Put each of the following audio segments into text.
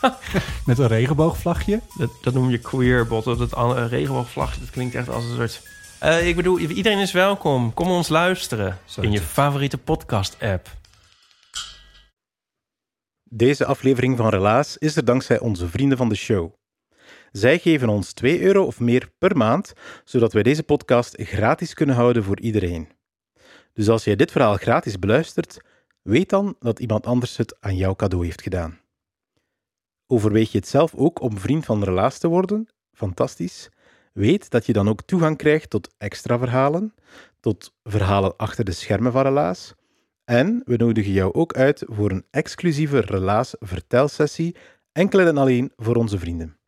met een regenboogvlagje. Dat, dat noem je queerbot. Dat an- regenboogvlag, dat klinkt echt als een soort... Eh, ik bedoel, iedereen is welkom. Kom ons luisteren Zo in je favoriete podcast-app. Deze aflevering van Relaas is er dankzij onze vrienden van de show. Zij geven ons 2 euro of meer per maand, zodat wij deze podcast gratis kunnen houden voor iedereen. Dus als jij dit verhaal gratis beluistert, weet dan dat iemand anders het aan jou cadeau heeft gedaan. Overweeg je het zelf ook om vriend van Relaas te worden? Fantastisch. Weet dat je dan ook toegang krijgt tot extra verhalen, tot verhalen achter de schermen van Relaas, en we nodigen jou ook uit voor een exclusieve Relaas vertelsessie, enkel en alleen voor onze vrienden.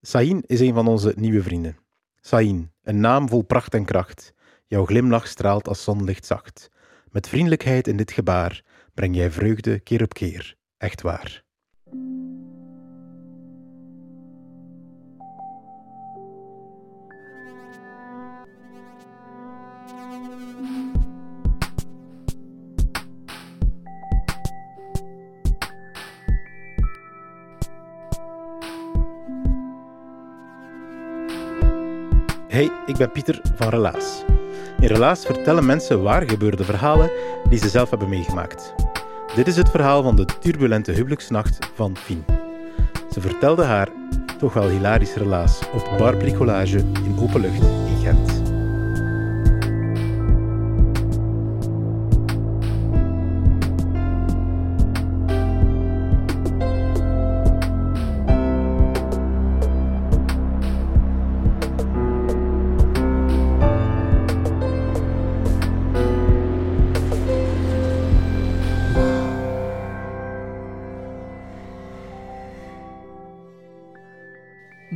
Sahin is een van onze nieuwe vrienden. Sahin, een naam vol pracht en kracht. Jouw glimlach straalt als zonlicht zacht. Met vriendelijkheid in dit gebaar breng jij vreugde keer op keer. Echt waar. Hey, ik ben Pieter van Relaas. In Relaas vertellen mensen waar gebeurde verhalen die ze zelf hebben meegemaakt. Dit is het verhaal van de turbulente huwelijksnacht van Fien. Ze vertelde haar toch wel hilarisch relaas op Bar Bricolage in openlucht in Gent.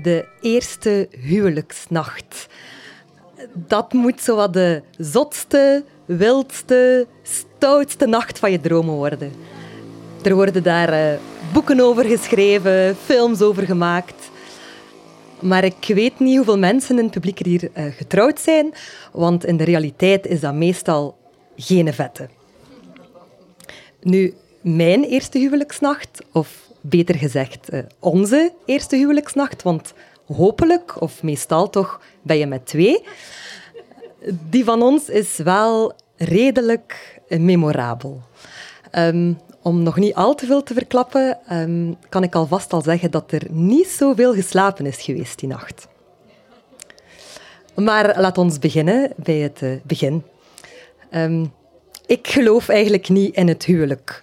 De eerste huwelijksnacht. Dat moet zo wat de zotste, wildste, stoutste nacht van je dromen worden. Er worden daar eh, boeken over geschreven, films over gemaakt. Maar ik weet niet hoeveel mensen in het publiek er hier eh, getrouwd zijn, want in de realiteit is dat meestal geen vette. Nu, mijn eerste huwelijksnacht, of beter gezegd eh, onze eerste huwelijksnacht, want hopelijk, of meestal toch, ben je met twee. Die van ons is wel redelijk memorabel. Ehm, om nog niet al te veel te verklappen, ehm, kan ik alvast al zeggen dat er niet zoveel geslapen is geweest die nacht. Maar laat ons beginnen bij het eh, begin. Ehm, ik geloof eigenlijk niet in het huwelijk.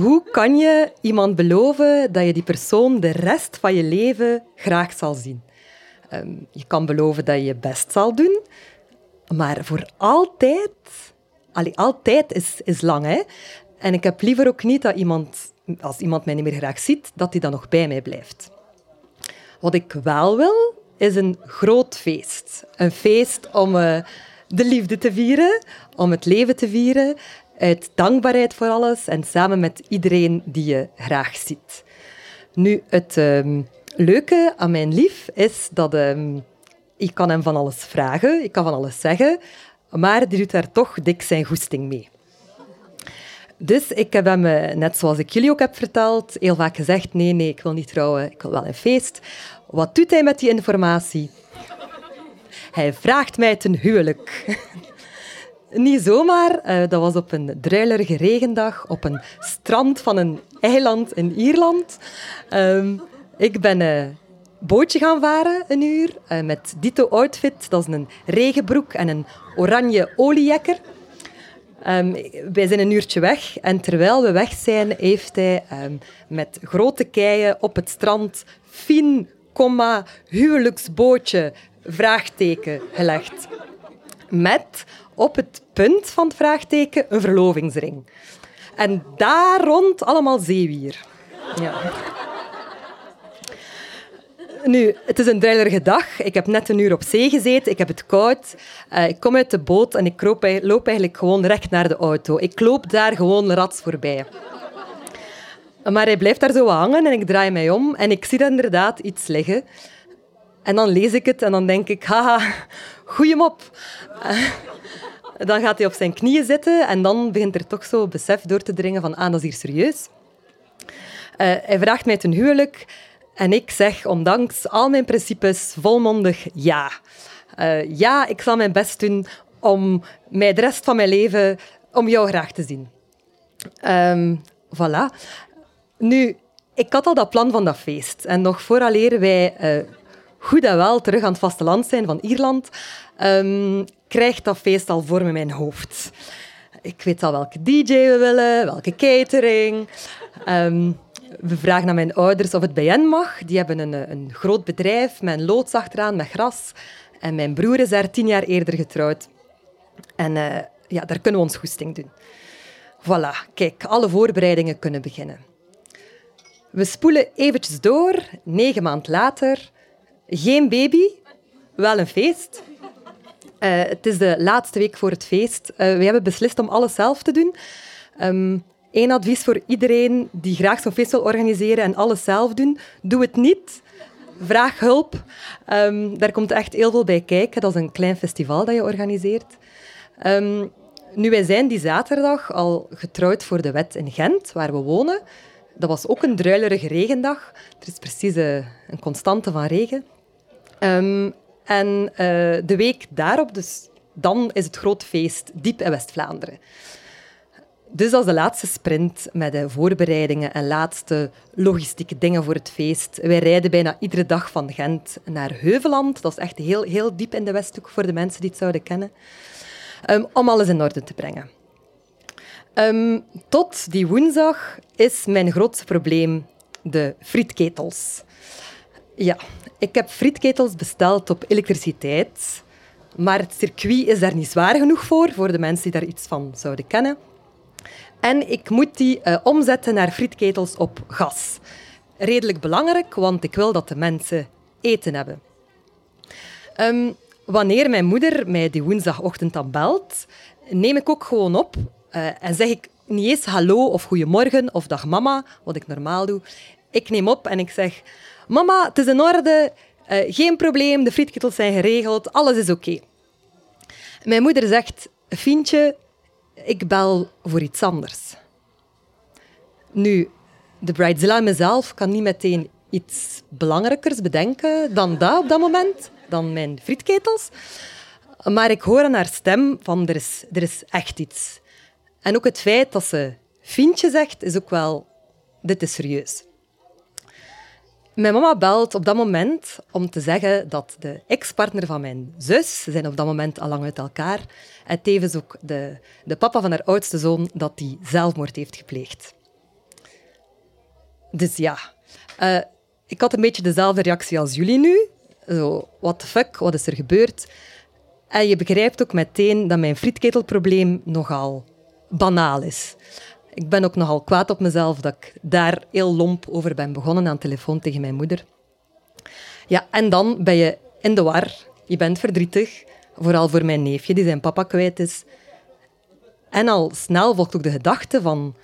Hoe kan je iemand beloven dat je die persoon de rest van je leven graag zal zien? Ehm, je kan beloven dat je je best zal doen, maar voor altijd... Allee, altijd is, is lang, hè? En ik heb liever ook niet dat iemand, als iemand mij niet meer graag ziet, dat hij dan nog bij mij blijft. Wat ik wel wil, is een groot feest. Een feest om eh, de liefde te vieren, om het leven te vieren, uit dankbaarheid voor alles en samen met iedereen die je graag ziet. Nu, het ehm, leuke aan mijn lief is dat ehm, ik kan hem van alles vragen, ik kan van alles zeggen, maar die doet daar toch dik zijn goesting mee. Dus ik heb hem, eh, net zoals ik jullie ook heb verteld, heel vaak gezegd, nee, nee, ik wil niet trouwen, ik wil wel een feest. Wat doet hij met die informatie? Hij vraagt mij ten huwelijk. Niet zomaar, eh, dat was op een druilerige regendag op een strand van een eiland in Ierland. Ehm, ik ben een bootje gaan varen, een uur, eh, met dito outfit. Dat is een regenbroek en een oranje oliejekker. Ehm, wij zijn een uurtje weg en terwijl we weg zijn, heeft hij ehm, met grote keien op het strand fin, komma, huwelijksbootje, vraagteken gelegd. Met op het punt van het vraagteken een verlovingsring. En daar rond allemaal zeewier. Ja. Nu, het is een druilerige dag. Ik heb net een uur op zee gezeten. Ik heb het koud. Uh, ik kom uit de boot en ik loop, eigenlijk gewoon recht naar de auto. Ik loop daar gewoon rats voorbij. Maar hij blijft daar zo hangen en ik draai mij om en ik zie inderdaad iets liggen. En dan lees ik het en dan denk ik, haha, goeie mop. Dan gaat hij op zijn knieën zitten en dan begint er toch zo besef door te dringen van, ah, dat is hier serieus. Uh, hij vraagt mij ten huwelijk en ik zeg, ondanks al mijn principes, volmondig ja. Uh, ja, ik zal mijn best doen om mij de rest van mijn leven om jou graag te zien. Um, voilà. Nu, ik had al dat plan van dat feest. En nog vooraleer wij goed en wel terug aan het vasteland zijn van Ierland, um, krijgt dat feest al vorm in mijn hoofd. Ik weet al welke DJ we willen, welke catering. Um, we vragen aan mijn ouders of het bij hen mag. Die hebben een, een groot bedrijf met een loods achteraan, met gras. En mijn broer is daar tien jaar eerder getrouwd. En uh, ja, daar kunnen we ons goesting doen. Voilà, kijk, alle voorbereidingen kunnen beginnen. We spoelen eventjes door, negen maand later. Geen baby, wel een feest. Uh, het is de laatste week voor het feest. Uh, we hebben beslist om alles zelf te doen. Um, Eén advies voor iedereen die graag zo'n feest wil organiseren en alles zelf doen. Doe het niet. Vraag hulp. Um, daar komt echt heel veel bij kijken. Dat is een klein festival dat je organiseert. Um, nu, wij zijn die zaterdag al getrouwd voor de wet in Gent, waar we wonen. Dat was ook een druilerige regendag. Er is precies uh, een constante van regen. Um, en uh, de week daarop, dus dan is het groot feest diep in West-Vlaanderen. Dus als de laatste sprint met de voorbereidingen en laatste logistieke dingen voor het feest. Wij rijden bijna iedere dag van Gent naar Heuveland. Dat is echt heel, heel diep in de Westhoek voor de mensen die het zouden kennen. Um, om alles in orde te brengen. Um, tot die woensdag is mijn grootste probleem de frietketels. Ja, ik heb frietketels besteld op elektriciteit. Maar het circuit is daar niet zwaar genoeg voor, voor de mensen die daar iets van zouden kennen. En ik moet die uh, omzetten naar frietketels op gas. Redelijk belangrijk, want ik wil dat de mensen eten hebben. Um, wanneer mijn moeder mij die woensdagochtend dan belt, neem ik ook gewoon op uh, en zeg ik niet eens hallo of goedemorgen of dag mama, wat ik normaal doe. Ik neem op en ik zeg, mama, het is in orde, uh, geen probleem, de frietketels zijn geregeld, alles is oké. Mijn moeder zegt, Fientje, ik bel voor iets anders. Nu, de bridezilla mezelf kan niet meteen iets belangrijkers bedenken dan dat op dat moment, dan mijn frietketels. Maar ik hoor aan haar stem van er is, er is echt iets. En ook het feit dat ze Fientje zegt, is ook wel, dit is serieus. Mijn mama belt op dat moment om te zeggen dat de ex-partner van mijn zus, ze zijn op dat moment al lang uit elkaar, en tevens ook de, de papa van haar oudste zoon, dat die zelfmoord heeft gepleegd. Dus ja, uh, ik had een beetje dezelfde reactie als jullie nu. Zo, what the fuck, wat is er gebeurd? En je begrijpt ook meteen dat mijn frietketelprobleem nogal banaal is. Ik ben ook nogal kwaad op mezelf dat ik daar heel lomp over ben begonnen aan telefoon tegen mijn moeder. Ja, en dan ben je in de war. Je bent verdrietig. Vooral voor mijn neefje, die zijn papa kwijt is. En al snel volgt ook de gedachte van...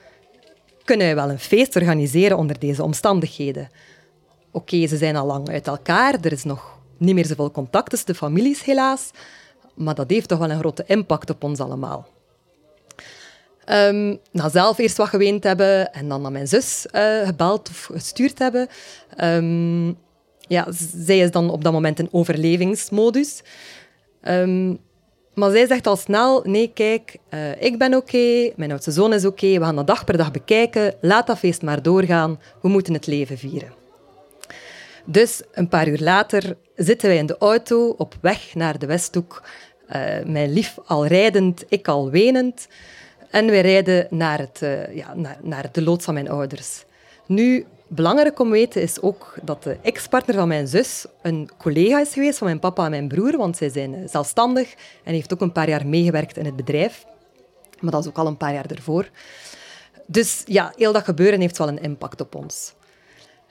Kunnen wij wel een feest organiseren onder deze omstandigheden? Oké, ze zijn al lang uit elkaar. Er is nog niet meer zoveel contact tussen de families, helaas. Maar dat heeft toch wel een grote impact op ons allemaal. Um, na zelf eerst wat geweend hebben en dan naar mijn zus uh, gebeld of gestuurd hebben. Um, ja, zij is dan op dat moment in overlevingsmodus. Um, maar zij zegt al snel, nee, kijk, uh, ik ben oké, mijn oudste zoon is oké, we gaan dat dag per dag bekijken, laat dat feest maar doorgaan, we moeten het leven vieren. Dus een paar uur later zitten wij in de auto op weg naar de Westhoek, uh, mijn lief al rijdend, ik al wenend. En wij rijden naar, het, uh, ja, naar, naar de loods van mijn ouders. Nu, belangrijk om te weten is ook dat de ex-partner van mijn zus een collega is geweest van mijn papa en mijn broer, want zij zijn eh, zelfstandig en heeft ook een paar jaar meegewerkt in het bedrijf. Maar dat is ook al een paar jaar ervoor. Dus ja, heel dat gebeuren heeft wel een impact op ons.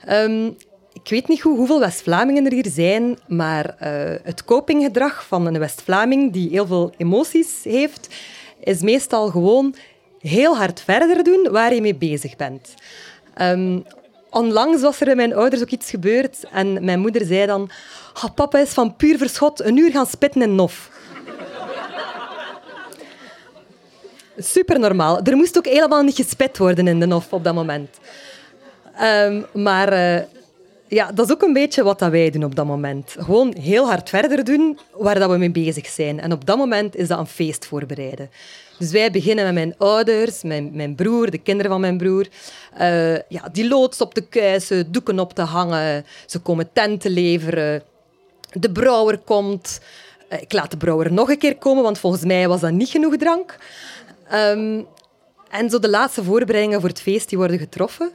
Um, ik weet niet hoeveel West-Vlamingen er hier zijn, maar eh, het copinggedrag van een West-Vlaming die heel veel emoties heeft, is meestal gewoon heel hard verder doen waar je mee bezig bent. Um, onlangs was er bij mijn ouders ook iets gebeurd en mijn moeder zei dan papa is van puur verschot een uur gaan spitten in Nof. Super normaal. Er moest ook helemaal niet gespit worden in de Nof op dat moment. Um, maar uh, ja, dat is ook een beetje wat dat wij doen op dat moment. Gewoon heel hard verder doen waar dat we mee bezig zijn. En op dat moment is dat een feest voorbereiden. Dus wij beginnen met mijn ouders, mijn, mijn broer, de kinderen van mijn broer. Uh, ja, die loods op te kuisen, doeken op te hangen. Ze komen tenten leveren. De brouwer komt. Uh, ik laat de brouwer nog een keer komen, want volgens mij was dat niet genoeg drank. Um, en zo de laatste voorbereidingen voor het feest die worden getroffen.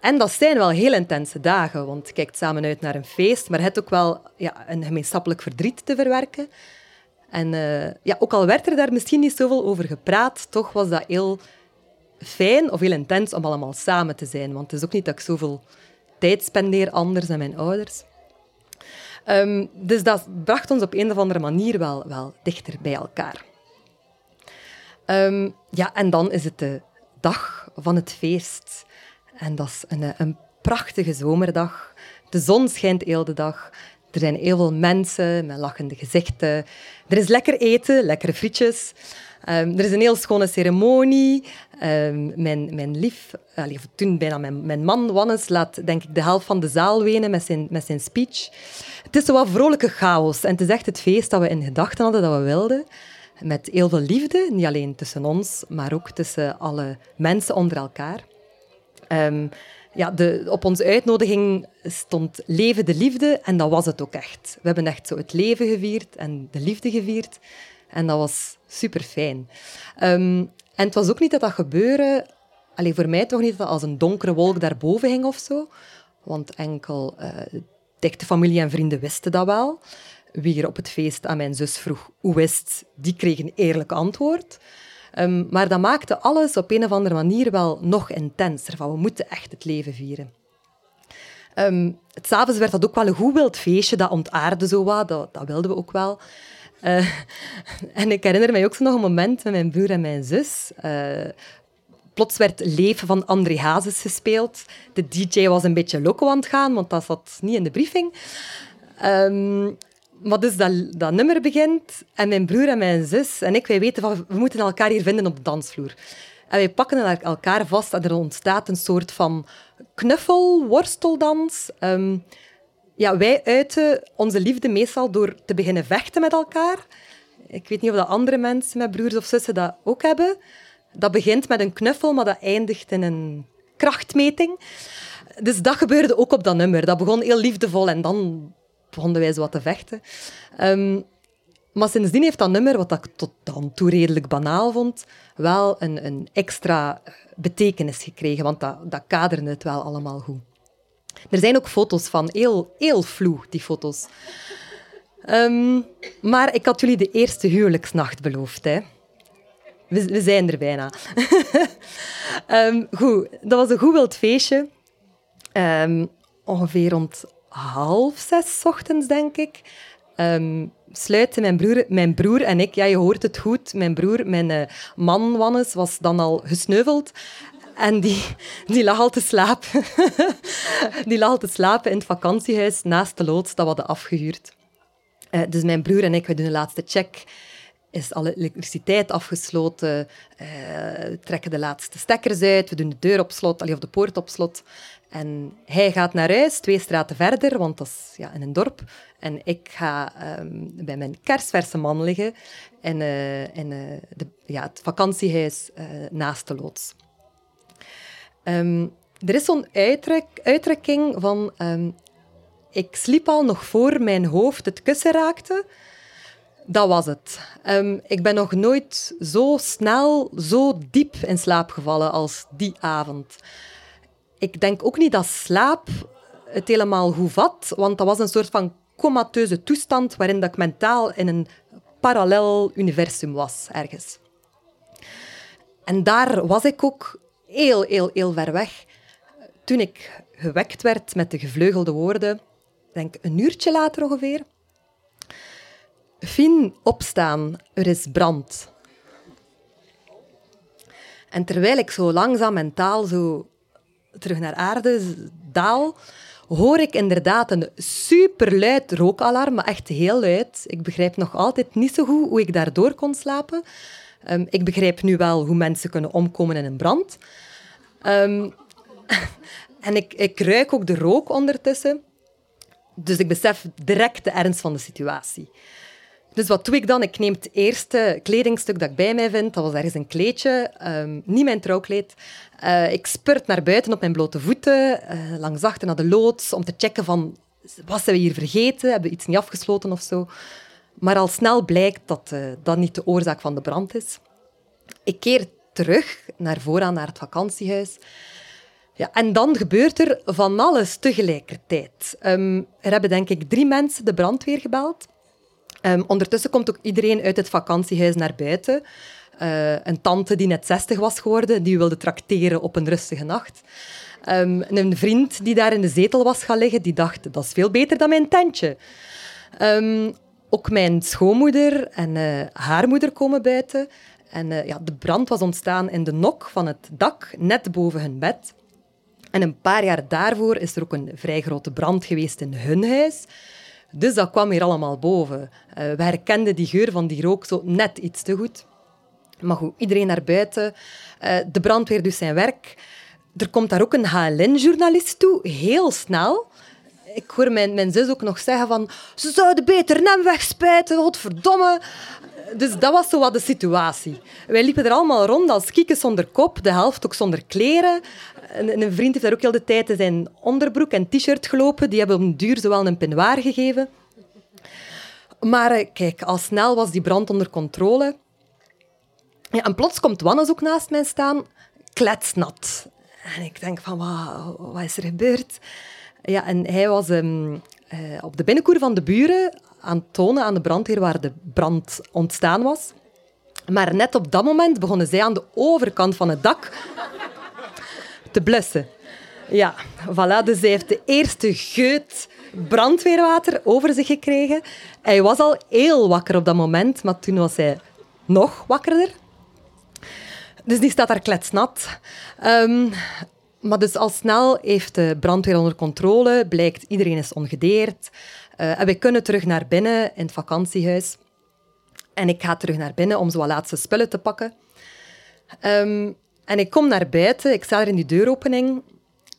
En dat zijn wel heel intense dagen, want je kijkt samen uit naar een feest, maar je hebt ook wel ja, een gemeenschappelijk verdriet te verwerken. En uh, ja, ook al werd er daar misschien niet zoveel over gepraat, toch was dat heel fijn of heel intens om allemaal samen te zijn. Want het is ook niet dat ik zoveel tijd spendeer anders dan mijn ouders. Um, dus dat bracht ons op een of andere manier wel, wel dichter bij elkaar. Um, ja, en dan is het de dag van het feest. En dat is een, een prachtige zomerdag. De zon schijnt heel de dag. Er zijn heel veel mensen met lachende gezichten. Er is lekker eten, lekkere frietjes. Um, er is een heel schone ceremonie. Um, mijn, mijn lief, allee, toen bijna mijn, mijn man Wannes, laat denk ik de helft van de zaal wenen met zijn, met zijn speech. Het is zo wat vrolijke chaos. En het is echt het feest dat we in gedachten hadden dat we wilden. Met heel veel liefde, niet alleen tussen ons, maar ook tussen alle mensen onder elkaar. Um, ja, de, op onze uitnodiging stond Leven de Liefde en dat was het ook echt. We hebben echt zo het leven gevierd en de liefde gevierd. En dat was super fijn. Um, en het was ook niet dat dat gebeurde, alleen voor mij toch niet dat als een donkere wolk daarboven ging of zo. Want enkel uh, familie en vrienden wisten dat wel. Wie er op het feest aan mijn zus vroeg hoe wist, die kreeg een eerlijk antwoord. Um, maar dat maakte alles op een of andere manier wel nog intenser. Van, we moeten echt het leven vieren. Um, het S'avonds werd dat ook wel een goed wild feestje, dat ontaarde zo wat, dat, dat wilden we ook wel. Uh, en ik herinner mij ook nog een moment met mijn broer en mijn zus. Uh, plots werd Leven van André Hazes gespeeld. De DJ was een beetje loco aan het gaan, want dat zat niet in de briefing. Um, maar dus dat, nummer begint en mijn broer en mijn zus en ik, wij weten van, we moeten elkaar hier vinden op de dansvloer. En wij pakken elkaar vast en er ontstaat een soort van knuffel, worsteldans. Um, ja, wij uiten onze liefde meestal door te beginnen vechten met elkaar. Ik weet niet of dat andere mensen met broers of zussen dat ook hebben. Dat begint met een knuffel, maar dat eindigt in een krachtmeting. Dus dat gebeurde ook op dat nummer. Dat begon heel liefdevol en dan begonnen wij zo wat te vechten. Um, maar sindsdien heeft dat nummer, wat ik tot dan toe redelijk banaal vond, wel een, een extra betekenis gekregen, want dat, dat kaderde het wel allemaal goed. Er zijn ook foto's van, heel, heel die foto's. Um, maar ik had jullie de eerste huwelijksnacht beloofd. Hè. We, zijn er bijna. um, goed, dat was een goed wild feestje. Ongeveer rond half zes ochtends, denk ik, um, sluiten mijn broer, mijn broer en ik, ja, je hoort het goed, mijn broer, mijn uh, man Wannes, was dan al gesneuveld. En die, die lag al te slapen. die lag al te slapen in het vakantiehuis naast de loods dat we hadden afgehuurd. Uh, dus mijn broer en ik, we doen de laatste check. Is alle elektriciteit afgesloten? Uh, trekken de laatste stekkers uit. We doen de deur op slot, of de poort op slot. En hij gaat naar huis, twee straten verder, want dat is ja, in een dorp. En ik ga um, bij mijn kersverse man liggen in, uh, in uh, de, ja, het vakantiehuis naast de loods. Um, er is zo'n uitdruk, uitdrukking van... Um, ik sliep al nog voor mijn hoofd het kussen raakte. Dat was het. ik ben nog nooit zo snel, zo diep in slaap gevallen als die avond ik denk ook niet dat slaap het helemaal goed vat, want dat was een soort van comateuze toestand waarin ik mentaal in een parallel universum was, ergens. En daar was ik ook heel, heel, heel ver weg toen ik gewekt werd met de gevleugelde woorden, denk een uurtje later ongeveer. Fien, opstaan, er is brand. En terwijl ik zo langzaam mentaal zo terug naar aarde daal, hoor ik inderdaad een superluid rookalarm, maar echt heel luid. Ik begrijp nog altijd niet zo goed hoe ik daardoor kon slapen. Um, ik begrijp nu wel hoe mensen kunnen omkomen in een brand. Um, en ik, ik ruik ook de rook ondertussen. Dus ik besef direct de ernst van de situatie. Dus wat doe ik dan? Ik neem het eerste kledingstuk dat ik bij mij vind. Dat was ergens een kleedje, um, niet mijn trouwkleed. Uh, ik spurt naar buiten op mijn blote voeten, uh, langs achter naar de loods, om te checken van, wat zijn we hier vergeten? Hebben we iets niet afgesloten of zo? Maar al snel blijkt dat uh, dat niet de oorzaak van de brand is. Ik keer terug naar vooraan, naar het vakantiehuis. Ja, en dan gebeurt er van alles tegelijkertijd. Um, er hebben denk ik drie mensen de brandweer gebeld. Um, ondertussen komt ook iedereen uit het vakantiehuis naar buiten. Uh, een tante die net 60 was geworden, die wilde trakteren op een rustige nacht. Um, een vriend die daar in de zetel was gaan liggen, die dacht, dat is veel beter dan mijn tentje. Um, ook mijn schoonmoeder en uh, haar moeder komen buiten. En uh, ja, de brand was ontstaan in de nok van het dak, net boven hun bed. En een paar jaar daarvoor is er ook een vrij grote brand geweest in hun huis. Dus dat kwam hier allemaal boven. Uh, we herkenden die geur van die rook zo net iets te goed. Maar goed, iedereen naar buiten. Uh, de brandweer doet zijn werk. Er komt daar ook een HLN-journalist toe, heel snel. Ik hoor mijn, mijn zus ook nog zeggen van... Ze zouden beter nem wegspuiten, godverdomme. Dus dat was zo wat de situatie. Wij liepen er allemaal rond als kieken zonder kop, de helft ook zonder kleren. Een, een vriend heeft daar ook heel de tijd in zijn onderbroek en t-shirt gelopen. Die hebben een duur zowel een pinoir gegeven. Maar eh, kijk, al snel was die brand onder controle. Ja, en plots komt Wannes ook naast mij staan, kletsnat. En ik denk van, wat, wat is er gebeurd? Ja, en hij was um, uh, op de binnenkoer van de buren aan tonen aan de brandweer waar de brand ontstaan was. Maar net op dat moment begonnen zij aan de overkant van het dak te blussen. Ja, voilà. Dus hij heeft de eerste geut brandweerwater over zich gekregen. Hij was al heel wakker op dat moment, maar toen was hij nog wakkerder. Dus die staat daar kletsnat. Um, maar dus al snel heeft de brandweer onder controle, blijkt iedereen is ongedeerd. Uh, en wij kunnen terug naar binnen in het vakantiehuis. En ik ga terug naar binnen om zo wat laatste spullen te pakken. Um, en ik kom naar buiten, ik sta er in die deuropening.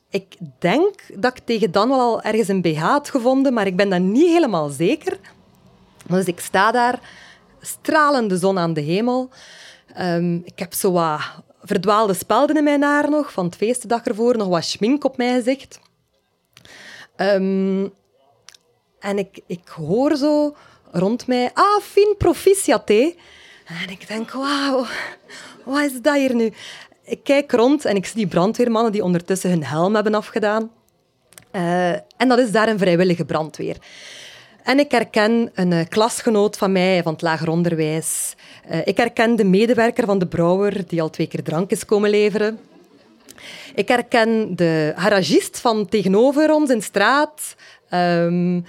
Ik denk dat ik tegen dan wel al ergens een BH had gevonden, maar ik ben dat niet helemaal zeker. Dus ik sta daar, stralende zon aan de hemel. Um, ik heb zo wat verdwaalde spelden in mijn haar nog, van het feestdag ervoor, nog wat schmink op mijn gezicht. Um, en ik, ik hoor zo rond mij, ah, fin proficiat, En ik denk, wauw, wat is dat hier nu? Ik kijk rond en ik zie die brandweermannen die ondertussen hun helm hebben afgedaan. Uh, en dat is daar een vrijwillige brandweer. En ik herken een uh, klasgenoot van mij van het lager onderwijs. Uh, ik herken de medewerker van de brouwer die al twee keer drank is komen leveren. Ik herken de garagist van tegenover ons in straat. Um,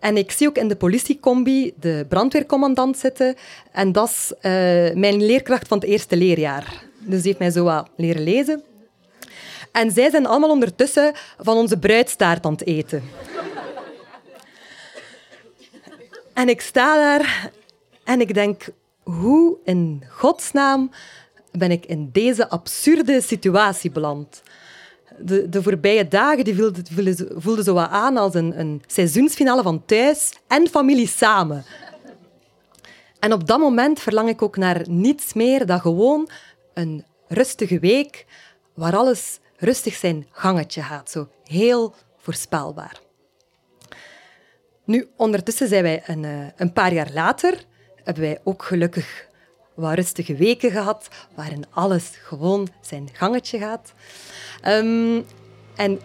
en ik zie ook in de politiecombi de brandweercommandant zitten. En dat is uh, mijn leerkracht van het eerste leerjaar. Dus die heeft mij zo wat leren lezen. En zij zijn allemaal ondertussen van onze bruidstaart aan het eten. En ik sta daar en ik denk, hoe in godsnaam ben ik in deze absurde situatie beland? De, de voorbije dagen die voelden, voelden, zo wat aan als een, een seizoensfinale van Thuis en Familie Samen. En op dat moment verlang ik ook naar niets meer dan gewoon een rustige week waar alles rustig zijn gangetje gaat. Zo heel voorspelbaar. Nu, ondertussen zijn wij een, eh, een paar jaar later, hebben wij ook gelukkig wat rustige weken gehad, waarin alles gewoon zijn gangetje gaat. Um, en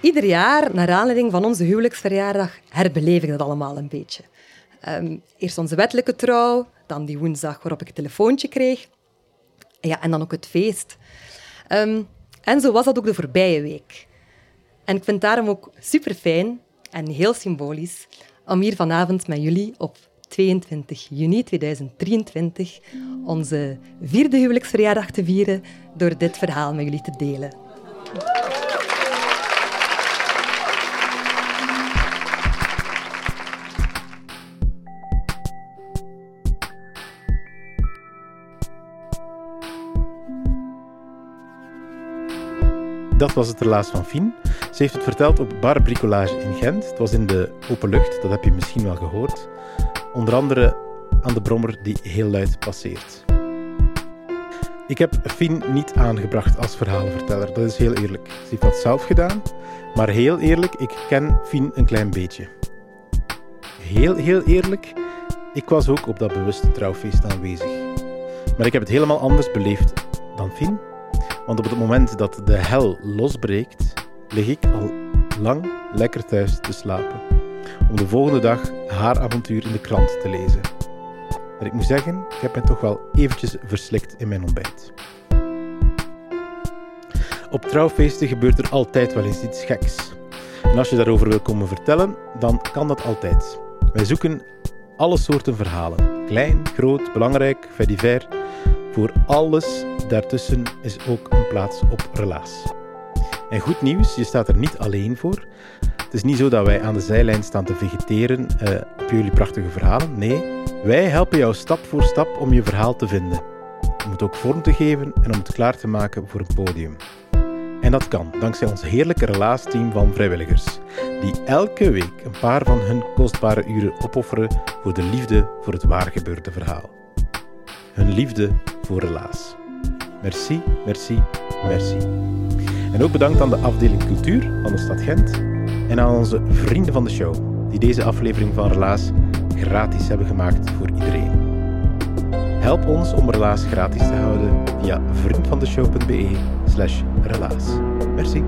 ieder jaar, naar aanleiding van onze huwelijksverjaardag, herbeleef ik dat allemaal een beetje. Um, eerst onze wettelijke trouw, dan die woensdag waarop ik een telefoontje kreeg. Ja, en dan ook het feest. Um, en zo was dat ook de voorbije week. En ik vind het daarom ook super fijn en heel symbolisch om hier vanavond met jullie op 22 juni 2023 onze vierde huwelijksverjaardag te vieren door dit verhaal met jullie te delen. Dat was het relaas van Fien. Ze heeft het verteld op Bar Bricolage in Gent. Het was in de open lucht, dat heb je misschien wel gehoord. Onder andere aan de brommer die heel luid passeert. Ik heb Fien niet aangebracht als verhalenverteller, dat is heel eerlijk. Ze heeft dat zelf gedaan, maar heel eerlijk, ik ken Fien een klein beetje. Heel, heel eerlijk, ik was ook op dat bewuste trouwfeest aanwezig. Maar ik heb het helemaal anders beleefd dan Fien. Want op het moment dat de hel losbreekt, lig ik al lang lekker thuis te slapen. Om de volgende dag haar avontuur in de krant te lezen. En ik moet zeggen, ik heb me toch wel eventjes verslikt in mijn ontbijt. Op trouwfeesten gebeurt er altijd wel eens iets geks. En als je daarover wil komen vertellen, dan kan dat altijd. Wij zoeken alle soorten verhalen. Klein, groot, belangrijk, fait divers. Voor alles daartussen is ook een plaats op Relaas. En goed nieuws, je staat er niet alleen voor. Het is niet zo dat wij aan de zijlijn staan te vegeteren uh, op jullie prachtige verhalen. Nee, wij helpen jou stap voor stap om je verhaal te vinden. Om het ook vorm te geven en om het klaar te maken voor een podium. En dat kan dankzij ons heerlijke relaasteam van vrijwilligers, die elke week een paar van hun kostbare uren opofferen voor de liefde voor het waargebeurde verhaal. Hun liefde voor relaas. Merci, merci, merci. En ook bedankt aan de afdeling cultuur van de stad Gent en aan onze vrienden van de show, die deze aflevering van Relaas gratis hebben gemaakt voor iedereen. Help ons om Relaas gratis te houden via vriendvandeshow.be slash relaas. Merci.